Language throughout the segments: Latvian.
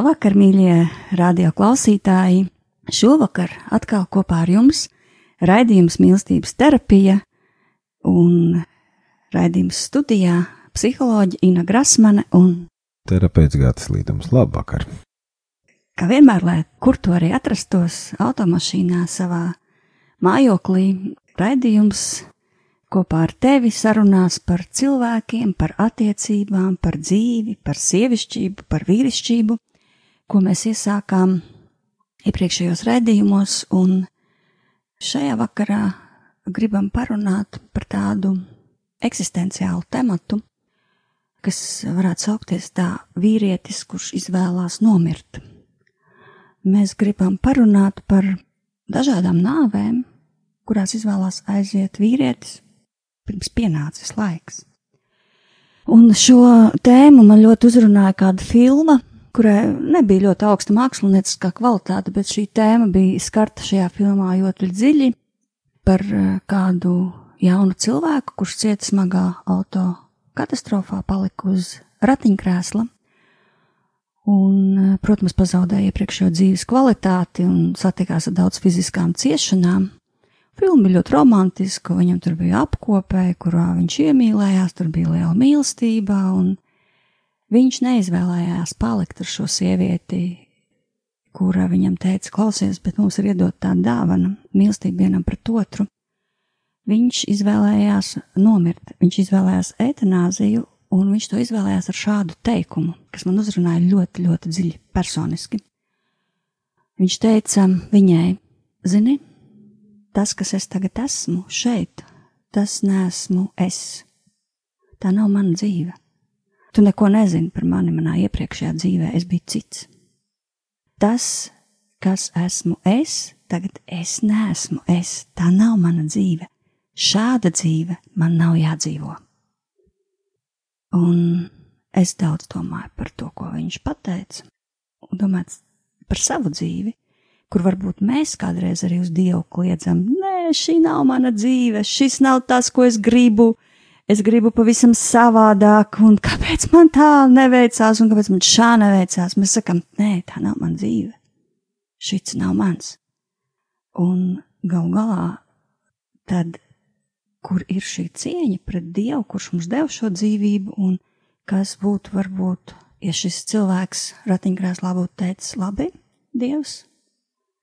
Labvakar, mīļie radio klausītāji! Šovakar atkal kopā ar jums raidījums mīlestības terapija un raidījums studijā psiholoģija Ina Grasmane un terapeits Gatis Līdums. Labvakar! Kā vienmēr, lai kur to arī atrastos, automašīnā savā mājoklī, raidījums kopā ar tevi sarunās par cilvēkiem, par attiecībām, par dzīvi, par sievišķību, par vīrišķību ko mēs iesākām iepriekšējos raidījumos, un šajā vakarā gribam parunāt par tādu eksistenciālu tematu, kas varētu saukties tā vīrietis, kurš izvēlās nomirt. Mēs gribam parunāt par dažādām nāvēm, kurās izvēlās aiziet vīrietis, pirms pienācis laiks. Un šo tēmu man ļoti uzrunāja kāda filma, kurai nebija ļoti augsta mākslinieckā kvalitāte, bet šī tēma bija skarta šajā filmā ļoti dziļi par eh, kādu jaunu cilvēku, kurš cieta smagā auto katastrofā, palika uz ratiņkrēsla un, eh, protams, pazaudēja iepriekšējo dzīves kvalitāti un satikās ar daudz fiziskām ciešanām. Filma bija ļoti romantiska, viņam tur bija apkopēji, kurā viņš iemīlējās, tur bija liela mīlestība un Viņš neizvēlējās palikt ar šo sievieti, kura viņam teica, klausies, bet mums ir iedot tā dāvana, mīlestība vienam pret otru. Viņš izvēlējās nomirt, viņš izvēlējās eitanāziju, un viņš to izvēlējās ar šādu teikumu, kas man uzrunāja ļoti, ļoti dziļi personiski. Viņš teica viņai, zini, tas, kas es tagad esmu šeit, tas nesmu es. Tā nav mana dzīve. Tu neko nezini par mani manā iepriekšējā dzīvē, es biju cits. Tas, kas esmu es, tagad es neesmu es, tā nav mana dzīve. Šāda dzīve man nav jādzīvo. Un es daudz domāju par to, ko viņš pateica, un domāju par savu dzīvi, kur varbūt mēs kādreiz arī uz Dievu kliedzam, nē, šī nav mana dzīve, šis nav tas, ko es gribu, es gribu pavisam savādāk, un kāpēc man tā neveicās, un kāpēc man šā neveicās. Mēs sakam, nē, tā nav mana dzīve. Šis nav mans. Un gal galā, tad, kur ir šī cieņa pret Dievu, kurš mums deva šo dzīvību, un kas būtu varbūt, ja šis cilvēks ratiņkrēslā būtu teicis, labi, Dievs,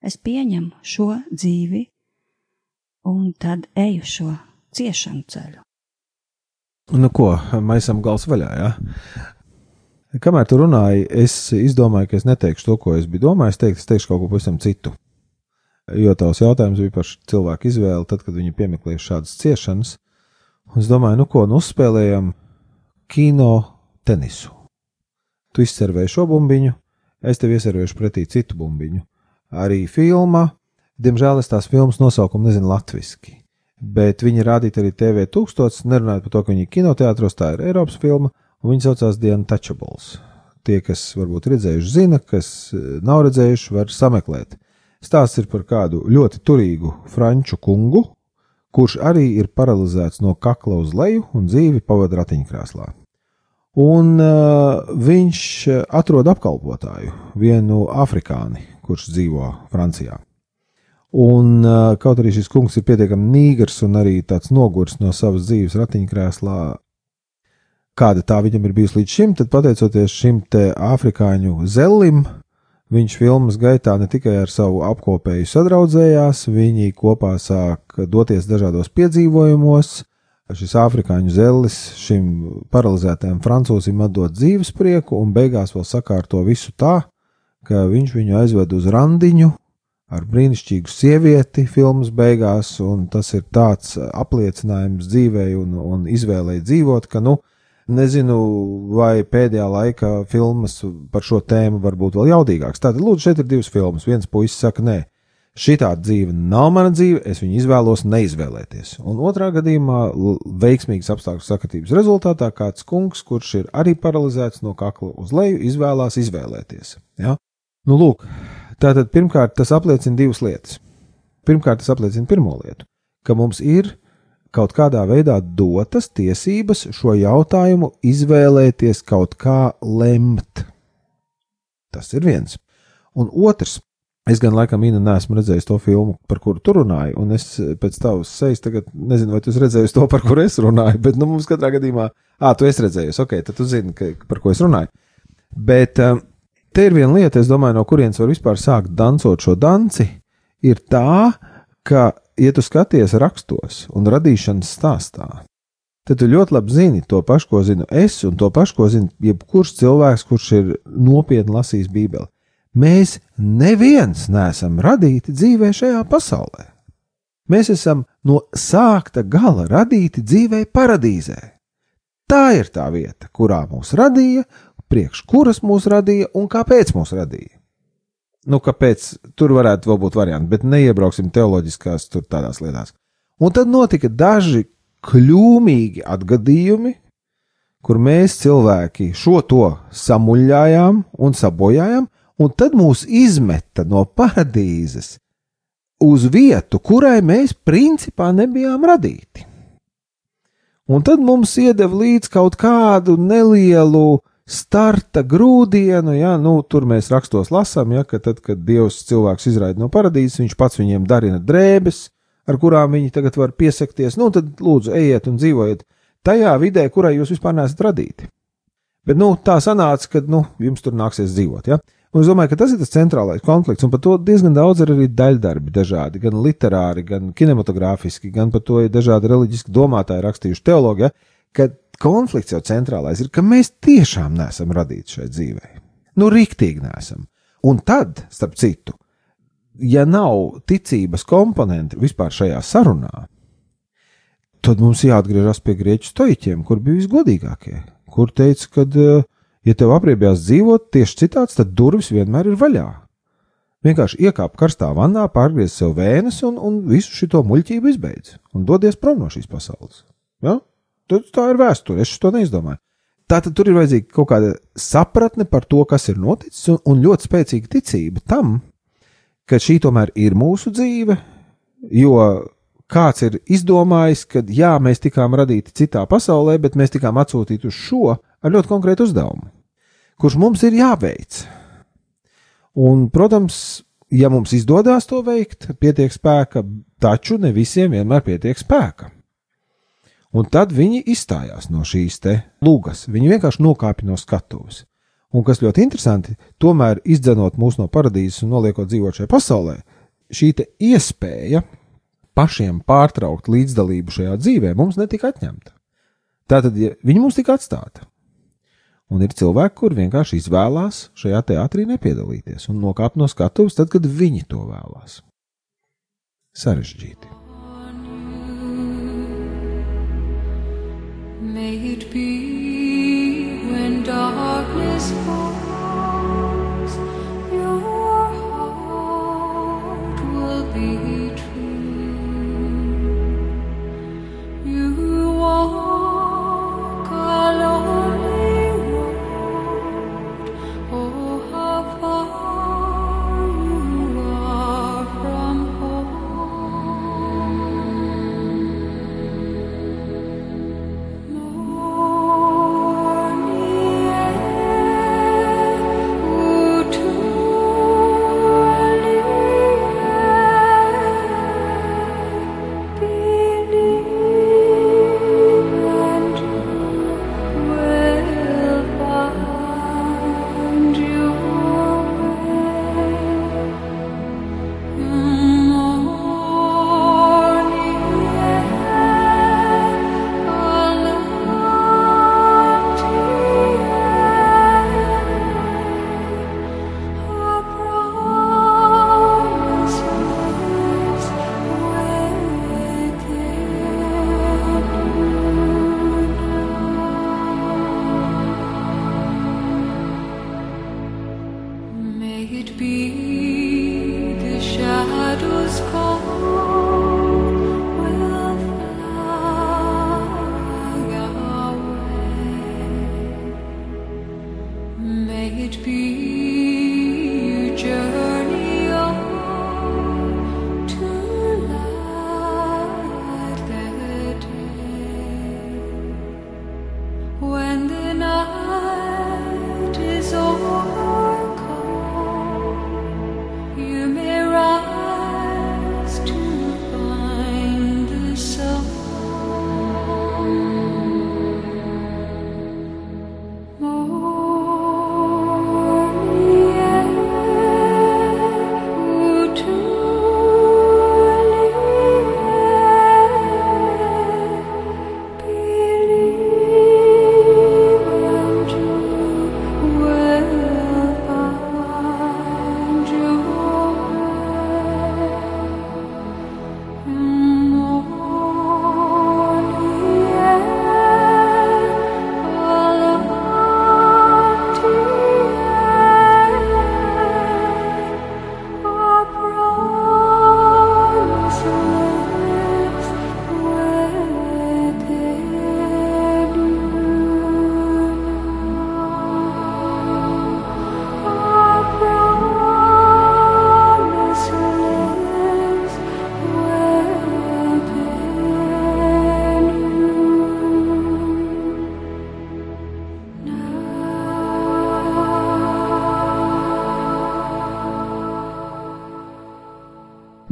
es pieņemu šo dzīvi, un tad eju šo ciešanu ceļu. Nu, ko, maisam gals vaļā. Ja? Kamēr tu runāji, es izdomāju, ka es neteikšu to, ko es biju domājis teikt, es teikšu kaut ko pavisam citu. Jo tavs jautājums bija par cilvēku izvēli, tad, kad viņi piemeklēja šādas ciešanas. Es domāju, nu ko, nu uzspēlējam kino tenisu. Tu izservēji šo bumbiņu, es tev ieservēšu pretī citu bumbiņu. Arī filma, diemžēl es tās filmas nosaukumu nezinu latviski bet viņi rādīja arī TV tūkstotis, nerunājot par to, ka viņi ir kinoteātros, tā ir Eiropas filma, un viņi saucās The Untouchables. Tie, kas varbūt redzējuši, zina, kas eh, nav redzējuši, var sameklēt. Stāsts ir par kādu ļoti turīgu franču kungu, kurš arī ir paralizēts no kakla uz leju un dzīvi pavada ratiņkrēslā. Un uh, viņš atrod apkalpotāju, vienu afrikāni, kurš dzīvo Francijā. Un, kaut arī šis kungs ir pietiekami nīgrs un arī tāds nogurs no savas dzīves ratiņkrēslā, kāda tā viņam ir bijusi līdz šim, tad pateicoties šim te afrikāņu zelim, viņš filmas gaitā ne tikai ar savu apkopēju sadraudzējās, viņi kopā sāk doties dažādos piedzīvojumos. Šis afrikāņu zelis šim paralizētajam francūzim atdod dzīves prieku un beigās vēl sakārto visu tā, ka viņš viņu aizved uz randiņu ar brīnišķīgu sievieti filmas beigās, un tas ir tāds apliecinājums dzīvei un, un izvēlei dzīvot, ka, nu, nezinu, vai pēdējā laikā filmas par šo tēmu var būt vēl jaudīgāks. Tātad, lūdzu, šeit ir divas filmas. Viens puisis saka, nē, šī tāda dzīve nav mana dzīve, es viņu izvēlos neizvēlēties. Un otrā gadījumā, veiksmīgas apstākļu sakatības rezultātā, kāds kungs, kurš ir arī paralizēts no kakla uz leju, izvēlās izvēlēties. Ja? Nu, lūk, tātad pirmkārt tas apliecina divas lietas. Pirmkārt, tas apliecina pirmo lietu, ka mums ir kaut kādā veidā dotas tiesības šo jautājumu izvēlēties kaut kā lemt. Tas ir viens. Un otrs, es gan laikam īņķi neesmu redzējis to filmu, par kuru tu runāji, un es pēc tavas sejas tagad nezinu, vai tu esi redzējis to, par kuru es runāju, bet nu, mums katrā gadījumā, ah, tu esi redzējis, ok, tad tu zini, ka, par ko es runāju. Bet um, te ir viena lieta, es domāju, no kurienes var vispār sākt dancot šo danci, ir tā, ka, ja tu skaties rakstos un radīšanas stāstā, tad tu ļoti labi zini to pašu, ko zinu es, un to pašu, ko zina jebkurš cilvēks, kurš ir nopietni lasījis Bībeli. Mēs neviens neesam radīti dzīvē šajā pasaulē. Mēs esam no sākta gala radīti dzīvē paradīzē. Tā ir tā vieta, kurā mūs radīja, priekš kuras mūs radīja un kāpēc mūs radīja. Nu, kāpēc tur varētu būt varianti, bet neiebrauksim teoloģiskās tur tādās lietās. Un tad notika daži kļūmīgi atgadījumi, kur mēs cilvēki šo to samuļājām un sabojājām, un tad mūs izmeta no paradīzes uz vietu, kurai mēs principā nebijām radīti. Un tad mums iedeva līdz kaut kādu nelielu starta grūdienu, ja, nu, tur mēs rakstos lasām, ja, ka tad, kad Dievs cilvēks izraida no paradīzes, viņš pats viņiem darina drēbes, ar kurām viņi tagad var piesakties, nu, tad lūdzu ejiet un dzīvojiet tajā vidē, kurai jūs vispār neesat radīti. Bet, nu, tā sanāca, ka, nu, jums tur nāksies dzīvot, ja. Un es domāju, ka tas ir tas centrālais konflikts, un par to diezgan daudz ir arī daļdarbi dažādi, gan literāri, gan kinematogrāfiski, gan par to ir dažādi reliģiski domātāji rakstījuši teologi, ja, ka konflikts jau centrālais ir, ka mēs tiešām neesam radīti šai dzīvei. Nu, rīktīgi neesam. Un tad, starp citu, ja nav ticības komponenti vispār šajā sarunā, tad mums jāatgriežas pie grieķu stoiķiem, kur bija visgodīgākie, kur teica, ka, eh, ja tev apriebjās dzīvot tieši citāds, tad durvis vienmēr ir vaļā. Vienkārši iekāp karstā vannā, pārgriez sev vēnes un, un visu šo muļķību izbeidz un dodies prom no šīs pasaules. Ja? Tā ir vēsture, es to neizdomāju. Tātad tur ir vajadzīga kaut kāda sapratne par to, kas ir noticis, un, un ļoti spēcīga ticība tam, ka šī tomēr ir mūsu dzīve, jo kāds ir izdomājis, ka jā, mēs tikām radīti citā pasaulē, bet mēs tikām atsūtīti uz šo ar ļoti konkrētu uzdevumu, kurš mums ir jāveic. Un, protams, ja mums izdodas to veikt, pietiek spēka, taču ne visiem vienmēr pietiek spēka. Un tad viņi izstājās no šīs te lūgas. Viņi vienkārši nokāpa no skatuves. Un kas ļoti interesanti, tomēr izdzenot mūs no paradīzes un noliekot dzīvot šajā pasaulē, šī iespēja pašiem pārtraukt līdzdalību šajā dzīvē mums netika atņemta. Tātad ja viņi mums tika atstāta. Un ir cilvēki, kur vienkārši izvēlās šajā teātrī nepiedalīties un nokāpt no skatuves tad, kad viņi to vēlās. Sarežģīti. May it be when darkness falls, your heart will be true.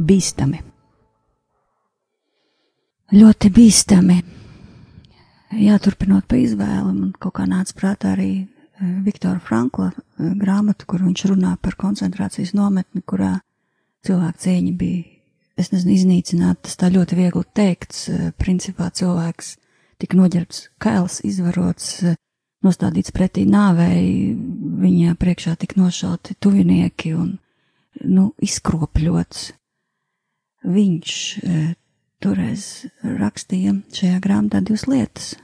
Bīstami. Ļoti bīstami. Jā, turpinot pa izvēli, man kaut kā nāca prātā arī eh, Viktora Frankla eh, grāmata, kur viņš runā par koncentrācijas nometni, kurā cilvēku cieņa bija, es nezinu, iznīcināta. Tas tā ļoti viegli teikts. Eh, principā cilvēks tika noģērbts kails, izvarots, nostādīts pretī nāvēji, viņa priekšā tika nošauti tuvinieki un, nu, izkropļots. Viņš toreiz rakstīja šajā grāmatā divas lietas,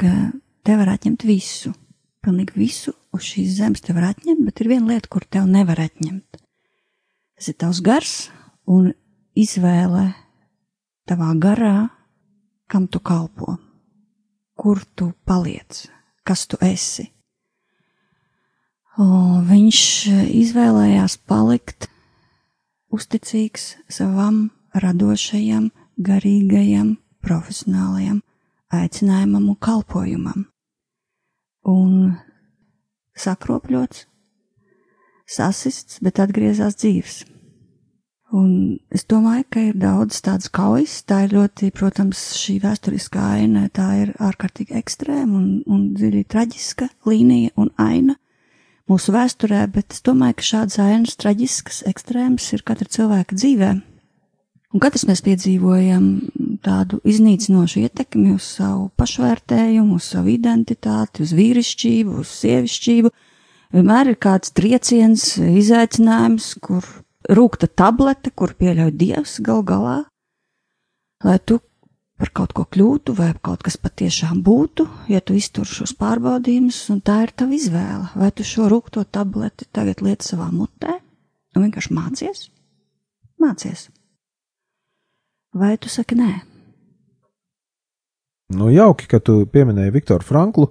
ka te var atņemt visu, pilnīgi visu uz šīs zemes te var atņemt, bet ir viena lieta, kur tev nevar atņemt. Tas ir tavs gars un izvēle tavā garā, kam tu kalpo, kur tu paliec, kas tu esi. O, viņš izvēlējās palikt uzticīgs savam radošajam garīgajam, profesionālajam aicinājumam un kalpojumam. Un sakropļots, sasists, bet atgriezās dzīves. Un es domāju, ka ir daudz tādas kaujas, tā ir ļoti, protams, šī vēsturiskā aina, tā ir ārkārtīgi ekstrēma un, un dziļi traģiska līnija un aina mūsu vēsturē, bet es domāju, ka šādas ainas traģiskas, ekstrēmas ir katra cilvēka dzīvēm Un katrs mēs piedzīvojam tādu iznīcinošu ietekmi uz savu pašvērtējumu, uz savu identitāti, uz vīrišķību, uz sievišķību. Vienmēr ir kāds trieciens, izaicinājums, kur rūkta tablete, kur pieļauj dievs gal galā, lai tu par kaut ko kļūtu, vai kaut kas patiešām būtu, ja tu iztur šos pārbaudījumus, un tā ir tava izvēle. Vai tu šo rūkto tableti tagad lieti savā mutē un vienkārši mācies? Mācies! vai tu saki nē? Nu, jauki, ka tu pieminēji Viktoru Franklu,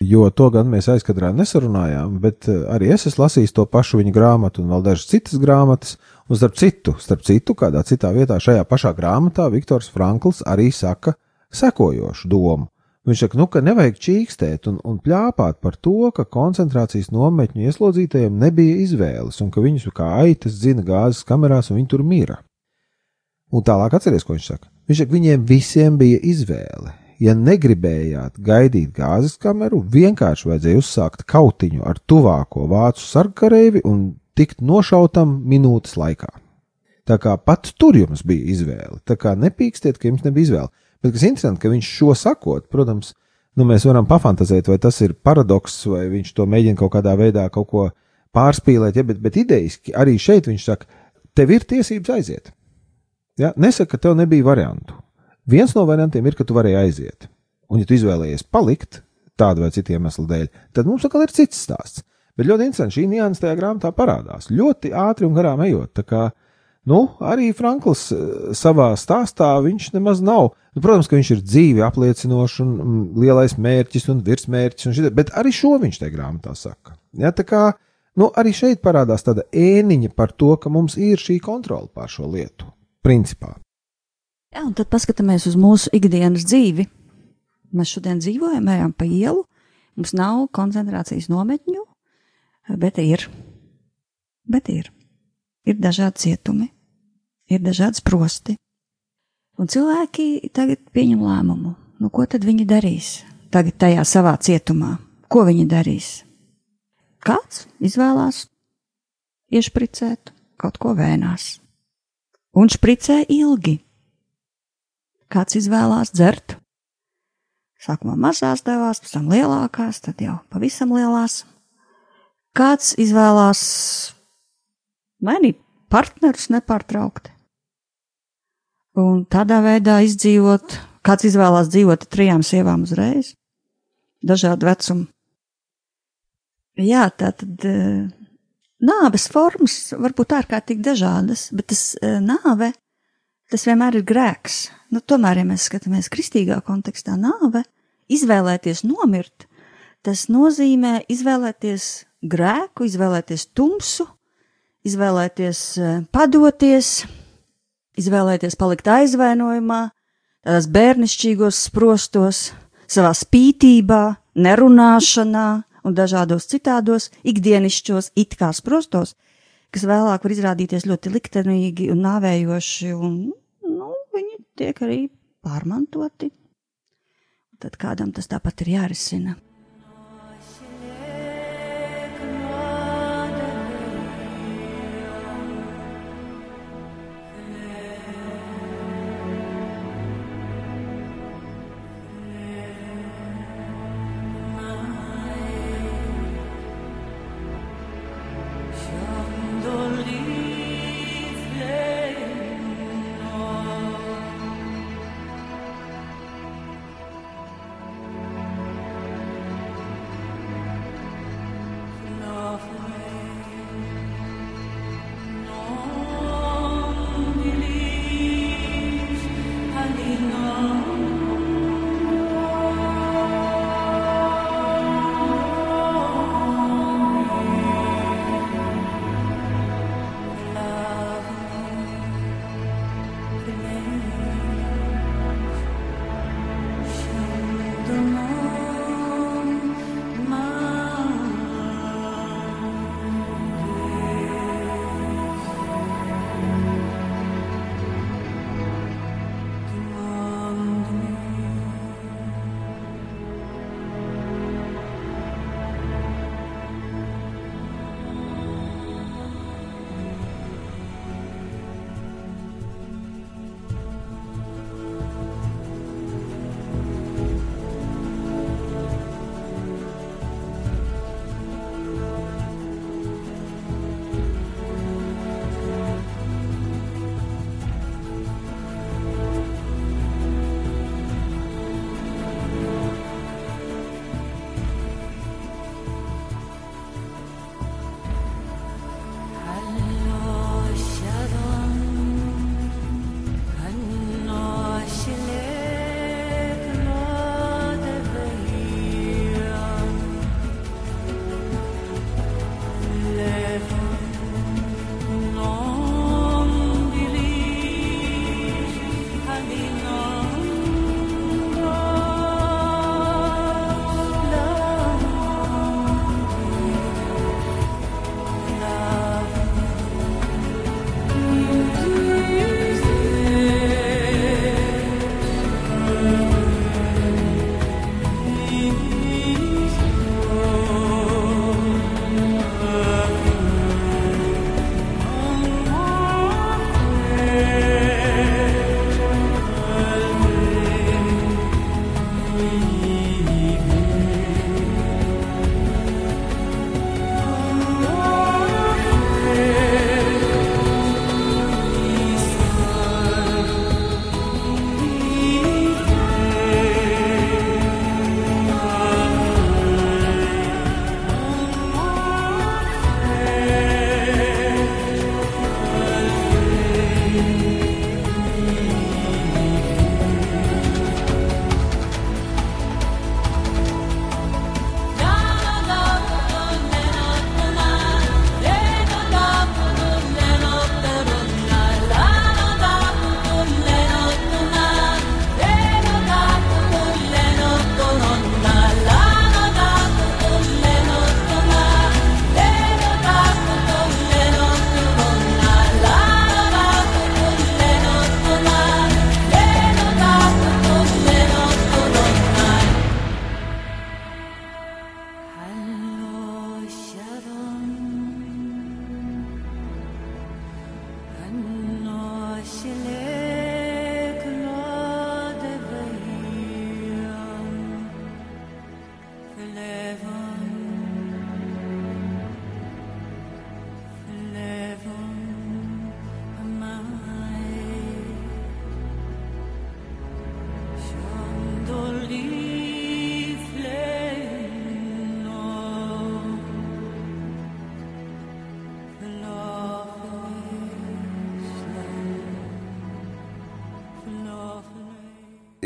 jo to gan mēs aizkadrā nesarunājām, bet eh, arī es esmu lasījis to pašu viņa grāmatu un vēl dažas citas grāmatas. Un starp citu, starp citu, kādā citā vietā šajā pašā grāmatā Viktors Frankls arī saka sekojošu domu. Viņš saka, nu, ka nevajag čīkstēt un, un pļāpāt par to, ka koncentrācijas nometņu ieslodzītajiem nebija izvēles un ka viņus kā aitas dzina gāzes kamerās un viņi tur mīra. Un tālāk atcerieties, ko viņš saka. Viņš saka, viņiem visiem bija izvēle. Ja negribējāt gaidīt gāzes kameru, vienkārši vajadzēja uzsākt kautiņu ar tuvāko vācu sargkareivi un tikt nošautam minūtes laikā. Tā kā pat tur jums bija izvēle. Tā kā nepīkstiet, ka jums nebija izvēle. Bet kas interesanti, ka viņš šo sakot, protams, nu mēs varam pafantazēt, vai tas ir paradoks, vai viņš to mēģina kaut kādā veidā kaut ko pārspīlēt, ja, bet, bet idejiski arī šeit viņš saka, tev ir tiesības aiziet. Ja? Nesaka, ka tev nebija variantu. Viens no variantiem ir, ka tu varēji aiziet. Un, ja tu izvēlējies palikt tādu vai citu iemeslu dēļ, tad mums atkal ir cits stāsts. Bet ļoti interesanti, šī nianses tajā grāmatā parādās. Ļoti ātri un garām ejot. Tā kā, nu, arī Frankls eh, savā stāstā viņš nemaz nav. Nu, protams, ka viņš ir dzīvi apliecinošs un mm, lielais mērķis un virsmērķis, un šitā, bet arī šo viņš tajā grāmatā saka. Ja, tā kā, nu, arī šeit parādās tāda ēniņa par to, ka mums ir šī kontrola pār šo lietu principā. Jā, un tad paskatāmies uz mūsu ikdienas dzīvi. Mēs šodien dzīvojam, ejam pa ielu, mums nav koncentrācijas nometņu, bet ir. Bet ir. Ir dažādi cietumi, ir dažādi prosti. Un cilvēki tagad pieņem lēmumu, nu ko tad viņi darīs tagad tajā savā cietumā? Ko viņi darīs? Kāds izvēlās iešpricēt kaut ko vēnās un špricē ilgi. Kāds izvēlās dzert? Sākumā mazās devās, pēc tam lielākās, tad jau pavisam lielās. Kāds izvēlās mainīt partnerus nepārtraukti. Un tādā veidā izdzīvot, kāds izvēlās dzīvot ar trijām sievām uzreiz, dažādu vecumu. Jā, tā tad Nāves formas var būt ārkārtīgi dažādas, bet tas e, nāve, tas vienmēr ir grēks. Nu, tomēr, ja mēs skatāmies kristīgā kontekstā, nāve, izvēlēties nomirt, tas nozīmē izvēlēties grēku, izvēlēties tumsu, izvēlēties e, padoties, izvēlēties palikt aizvainojumā, tādās bērnišķīgos sprostos, savā spītībā, nerunāšanā, un dažādos citādos ikdienišķos it kā sprostos, kas vēlāk var izrādīties ļoti liktenīgi un nāvējoši, un tiek arī pārmantoti. Tad kādam tas tāpat ir jārisina.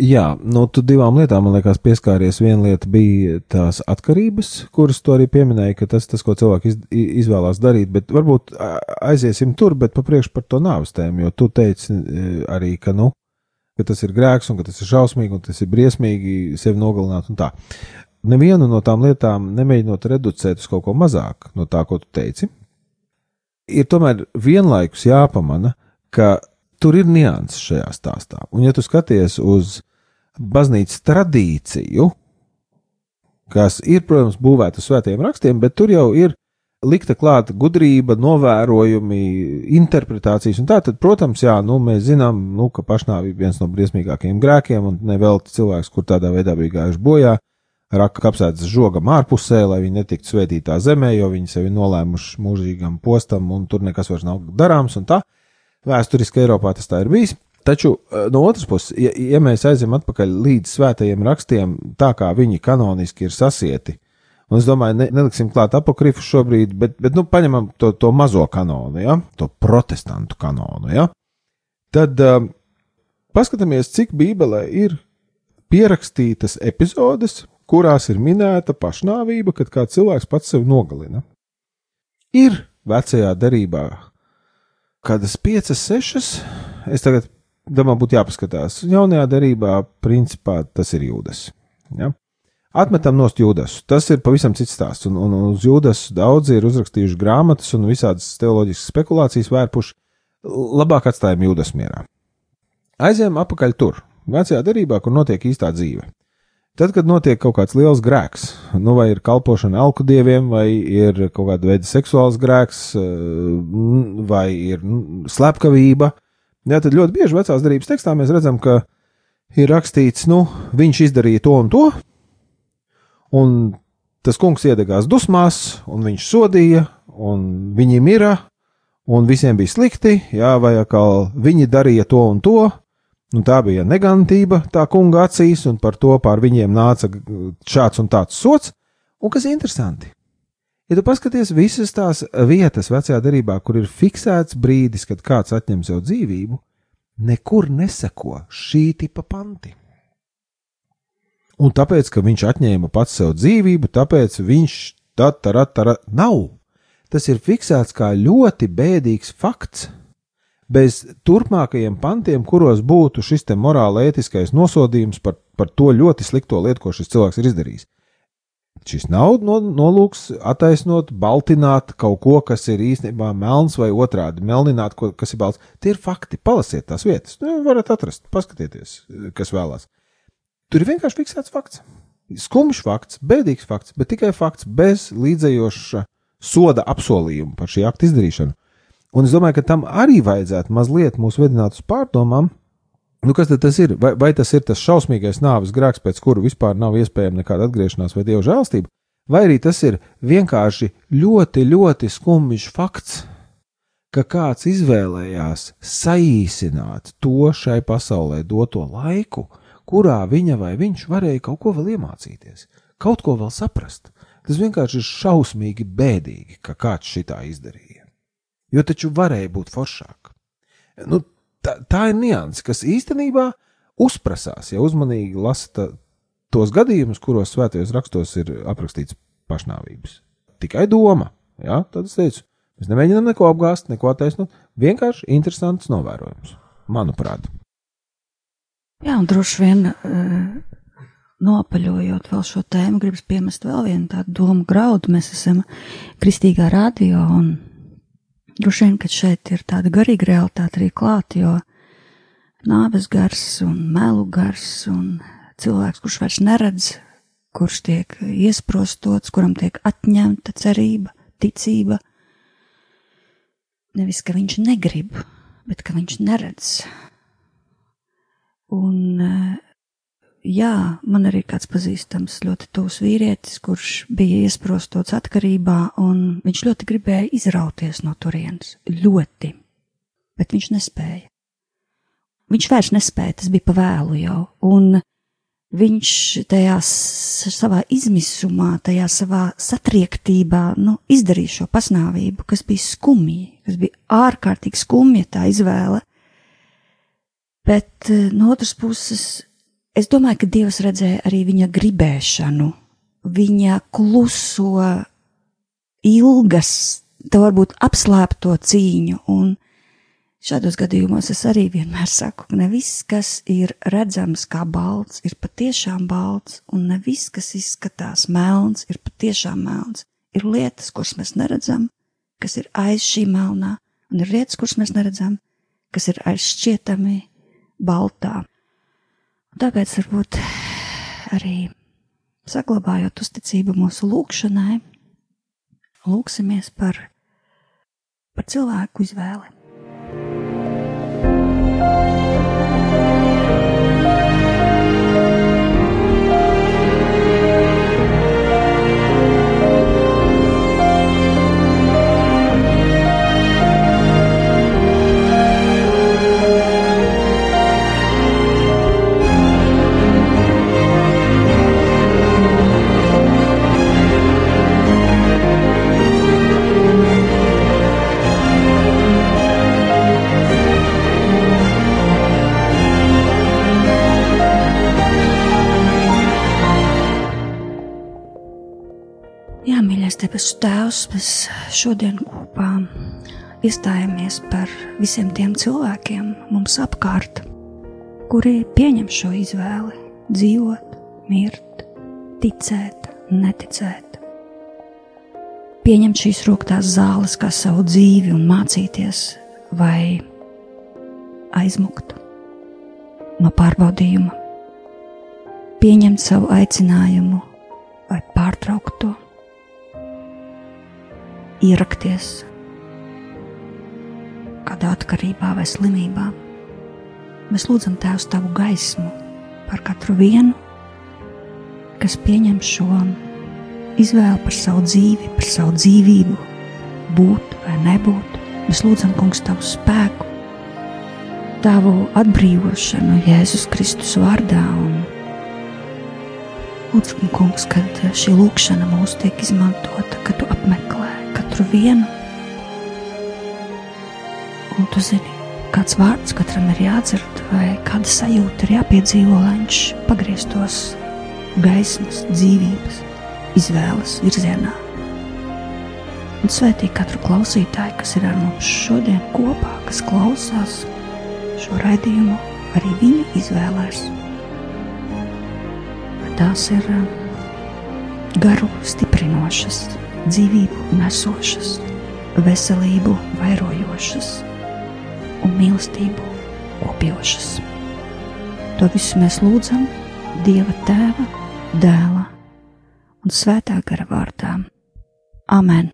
Jā, nu, tu divām lietām, man liekas, pieskāries. Viena lieta bija tās atkarības, kuras tu arī pieminēji, ka tas, tas ko cilvēki iz, izvēlās darīt, bet varbūt aiziesim tur, bet papriekš par to nāves tēmu, jo tu teici e, arī, ka, nu, ka tas ir grēks un ka tas ir šausmīgi un tas ir briesmīgi sevi nogalināt un tā. Nevienu no tām lietām nemēģinot reducēt uz kaut ko mazāk no tā, ko tu teici, ir tomēr vienlaikus jāpamana, ka tur ir nianses šajā stāstā. Un, ja tu skaties uz baznīcas tradīciju, kas ir, protams, būvēta uz svētiem rakstiem, bet tur jau ir likta klāta gudrība, novērojumi, interpretācijas. Tā tad, protams, jā, nu, mēs zinām, nu, ka pašnāvība ir viens no briesmīgākajiem grēkiem, un nevēl cilvēks, kur tādā veidā bija gājuši bojā, raka kapsētas žogam ārpusē, lai viņi netiktu svētītā zemē, jo viņi sevi nolēmuši mūžīgam postam, un tur nekas vairs nav darāms. Vēsturiski Eiropā tas tā ir bijis. Taču eh, no otras puses, ja, ja mēs aizjām atpakaļ līdz svētajiem rakstiem, tā kā viņi kanoniski ir sasieti, Un es domāju, ne, neliksim klāt apokrifu šobrīd, bet, bet nu, paņemam to, to mazo kanonu, ja? to protestantu kanonu. Ja? Tad uh, paskatāmies, cik Bībelē ir pierakstītas epizodes, kurās ir minēta pašnāvība, kad kāds cilvēks pats sevi nogalina. Ir vecajā derībā kādas piecas, sešas. Es tagad domāju, būtu jāpaskatās. Jaunajā derībā, principā, tas ir jūdas. Ja? Atmetam nost jūdas. Tas ir pavisam cits stāsts. Un, un uz jūdas daudzi ir uzrakstījuši grāmatas un visādas teoloģiskas spekulācijas vērpuši. Labāk atstājam jūdas mierā. Aizējām atpakaļ tur, vecajā darbā, kur notiek īstā dzīve. Tad, kad notiek kaut kāds liels grēks, nu vai ir kalpošana alku dieviem, vai ir kaut kāda veida seksuāls grēks, vai ir slepkavība, jā, tad ļoti bieži vecās darbības tekstā mēs redzam, ka ir rakstīts, nu, viņš izdarīja to un to, Un tas kungs iedegās dusmās, un viņš sodīja, un viņi mira, un visiem bija slikti, jā, vai atkal viņi darīja to un to. Nu, tā bija negantība tā kunga acīs, un par to pār viņiem nāca šāds un tāds sots. Un kas ir interesanti, ja tu paskaties visas tās vietas vecajā darbā, kur ir fiksēts brīdis, kad kāds atņem sev dzīvību, nekur neseko šī tipa panti. Un tāpēc, ka viņš atņēma pats sev dzīvību, tāpēc viņš tā tā tā nav. Tas ir fiksēts kā ļoti bēdīgs fakts. Bez turpmākajiem pantiem, kuros būtu šis morāla ētiskais nosodījums par, par to ļoti slikto lietu, ko šis cilvēks ir izdarījis. Šis nav no, nolūks attaisnot, baltināt kaut ko, kas ir īstenībā melns vai otrādi melnināt, ko, kas ir balts. Tie ir fakti, palasiet tās vietas. Nu, varat atrast, paskatieties, kas vēlās. Tur ir vienkārši fiksēts fakts. Skumjš fakts, bēdīgs fakts, bet tikai fakts bez līdzējoša soda apsolījuma par šī akta izdarīšanu. Un es domāju, ka tam arī vajadzētu mazliet mūs vedināt uz pārdomām, nu kas tas ir? Vai, vai tas ir tas šausmīgais nāves grēks, pēc kura vispār nav iespējama nekāda atgriešanās vai dieva žēlstība, vai arī tas ir vienkārši ļoti, ļoti skumjš fakts, ka kāds izvēlējās saīsināt to šai pasaulē doto laiku, kurā viņa vai viņš varēja kaut ko vēl iemācīties, kaut ko vēl saprast. Tas vienkārši ir šausmīgi bēdīgi, ka kāds šitā izdarīja. Jo taču varēja būt foršāk. Nu, tā, tā ir nianses, kas īstenībā uzprasās, ja uzmanīgi lasa tos gadījumus, kuros svētajos rakstos ir aprakstīts pašnāvības. Tikai doma, ja? tad es teicu, mēs nemēģinām neko apgāzt, neko attaisnot, vienkārši interesants novērojums, manuprāt. Jā, un droši vien uh, nopaļojot vēl šo tēmu, gribas piemest vēl vienu tādu domu graudu. Mēs esam kristīgā radio, un droši vien, ka šeit ir tāda garīga realitāte arī klāt, jo nāves gars un melu gars un cilvēks, kurš vairs neredz, kurš tiek iesprostots, kuram tiek atņemta cerība, ticība. Nevis, ka viņš negrib, bet ka viņš neredz, Un, eh, jā, man arī kāds pazīstams ļoti tūs vīrietis, kurš bija iesprostots atkarībā, un viņš ļoti gribēja izrauties no turienes. Ļoti. Bet viņš nespēja. Viņš vairs nespēja, tas bija pavēlu jau. Un viņš tajā savā izmisumā, tajā savā satriektībā, nu, izdarīja šo pasnāvību, kas bija skumji, kas bija ārkārtīgi skumja tā izvēle Bet eh, no otras puses, es domāju, ka Dievs redzēja arī viņa gribēšanu, viņa kluso, ilgas, tā varbūt apslēpto cīņu. Un šādos gadījumos es arī vienmēr saku, ka ne viss, kas ir redzams kā balts, ir patiešām balts, un ne viss, kas izskatās melns, ir patiešām melns. Ir lietas, kuras mēs neredzam, kas ir aiz šī melnā, un ir lietas, kuras mēs neredzam, kas ir aiz šķietami baltā. Tāpēc varbūt arī saglabājot uzticību mūsu lūgšanai, lūksimies par, par cilvēku izvēli. Jā, debesu Tēvs, mēs šodien kopā iestājamies par visiem tiem cilvēkiem mums apkārt, kuri pieņem šo izvēli - dzīvot, mirt, ticēt, neticēt. Pieņemt šīs rūktās zāles kā savu dzīvi un mācīties, vai aizmukt no pārbaudījuma, pieņemt savu aicinājumu vai pārtraukt to ierakties kādā atkarībā vai slimībā. Mēs lūdzam Tēvs tavu gaismu par katru vienu, kas pieņem šo izvēli par savu dzīvi, par savu dzīvību, būt vai nebūt. Mēs lūdzam, Kungs, tavu spēku, tavu atbrīvošanu Jēzus Kristus vārdā. Un lūdzam, Kungs, kad šī lūkšana mūs tiek izmantota, kad tu apmeklē katru vienu. Un tu zini, kāds vārds katram ir jādzird, vai kāda sajūta ir jāpiedzīvo, lai viņš pagrieztos gaismas, dzīvības, izvēles virzienā. Un svētī katru klausītāju, kas ir ar mums šodien kopā, kas klausās šo raidījumu, arī viņu izvēlēs. Tās ir um, garu stiprinošas, dzīvību nesošas, veselību vairojošas un mīlestību kopjošas. To visu mēs lūdzam Dieva Tēva, Dēla un Svētā gara vārdā. Amen!